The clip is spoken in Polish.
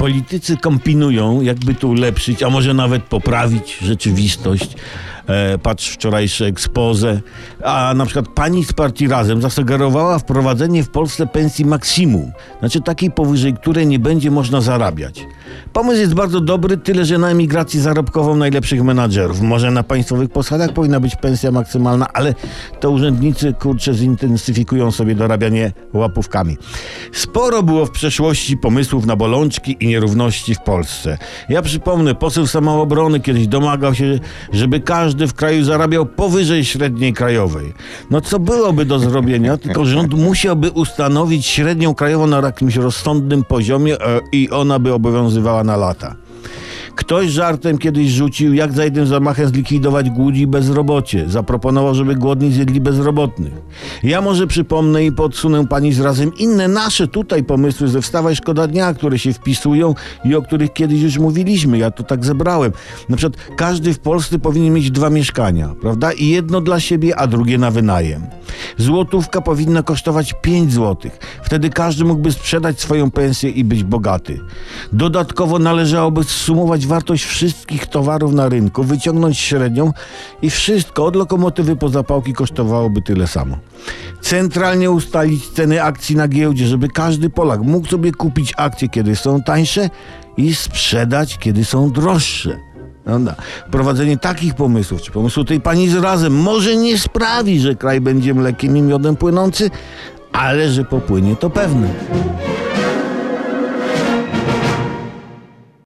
Politycy kombinują, jakby to ulepszyć, a może nawet poprawić rzeczywistość. E, patrz wczorajsze expose. A na przykład pani z partii Razem zasugerowała wprowadzenie w Polsce pensji maksimum. Znaczy takiej powyżej której nie będzie można zarabiać. Pomysł jest bardzo dobry, tyle że na emigracji zarobkową najlepszych menadżerów. Może na państwowych posadach powinna być pensja maksymalna, ale to urzędnicy kurczę zintensyfikują sobie dorabianie łapówkami. Sporo było w przeszłości pomysłów na bolączki i nierówności w Polsce. Ja przypomnę, poseł samoobrony kiedyś domagał się, żeby każdy w kraju zarabiał powyżej średniej krajowej. No co byłoby do zrobienia, tylko rząd musiałby ustanowić średnią krajową na jakimś rozsądnym poziomie e, i ona by obowiązywała na lata. Ktoś żartem kiedyś rzucił, jak za jednym zamachem zlikwidować głód i bezrobocie. Zaproponował, żeby głodni zjedli bezrobotnych. Ja może przypomnę i podsunę pani z razem inne nasze tutaj pomysły ze Wstawaj Szkoda Dnia, które się wpisują i o których kiedyś już mówiliśmy. Ja to tak zebrałem. Na przykład każdy w Polsce powinien mieć dwa mieszkania, prawda? I jedno dla siebie, a drugie na wynajem. Złotówka powinna kosztować 5 złotych. Wtedy każdy mógłby sprzedać swoją pensję i być bogaty. Dodatkowo należałoby zsumować wartość wszystkich towarów na rynku, wyciągnąć średnią i wszystko od lokomotywy po zapałki kosztowałoby tyle samo. Centralnie ustalić ceny akcji na giełdzie, żeby każdy Polak mógł sobie kupić akcje, kiedy są tańsze i sprzedać, kiedy są droższe. Prawda? Prowadzenie takich pomysłów, czy pomysłu tej pani z razem, może nie sprawi, że kraj będzie mlekiem i miodem płynący, ale że popłynie to pewne.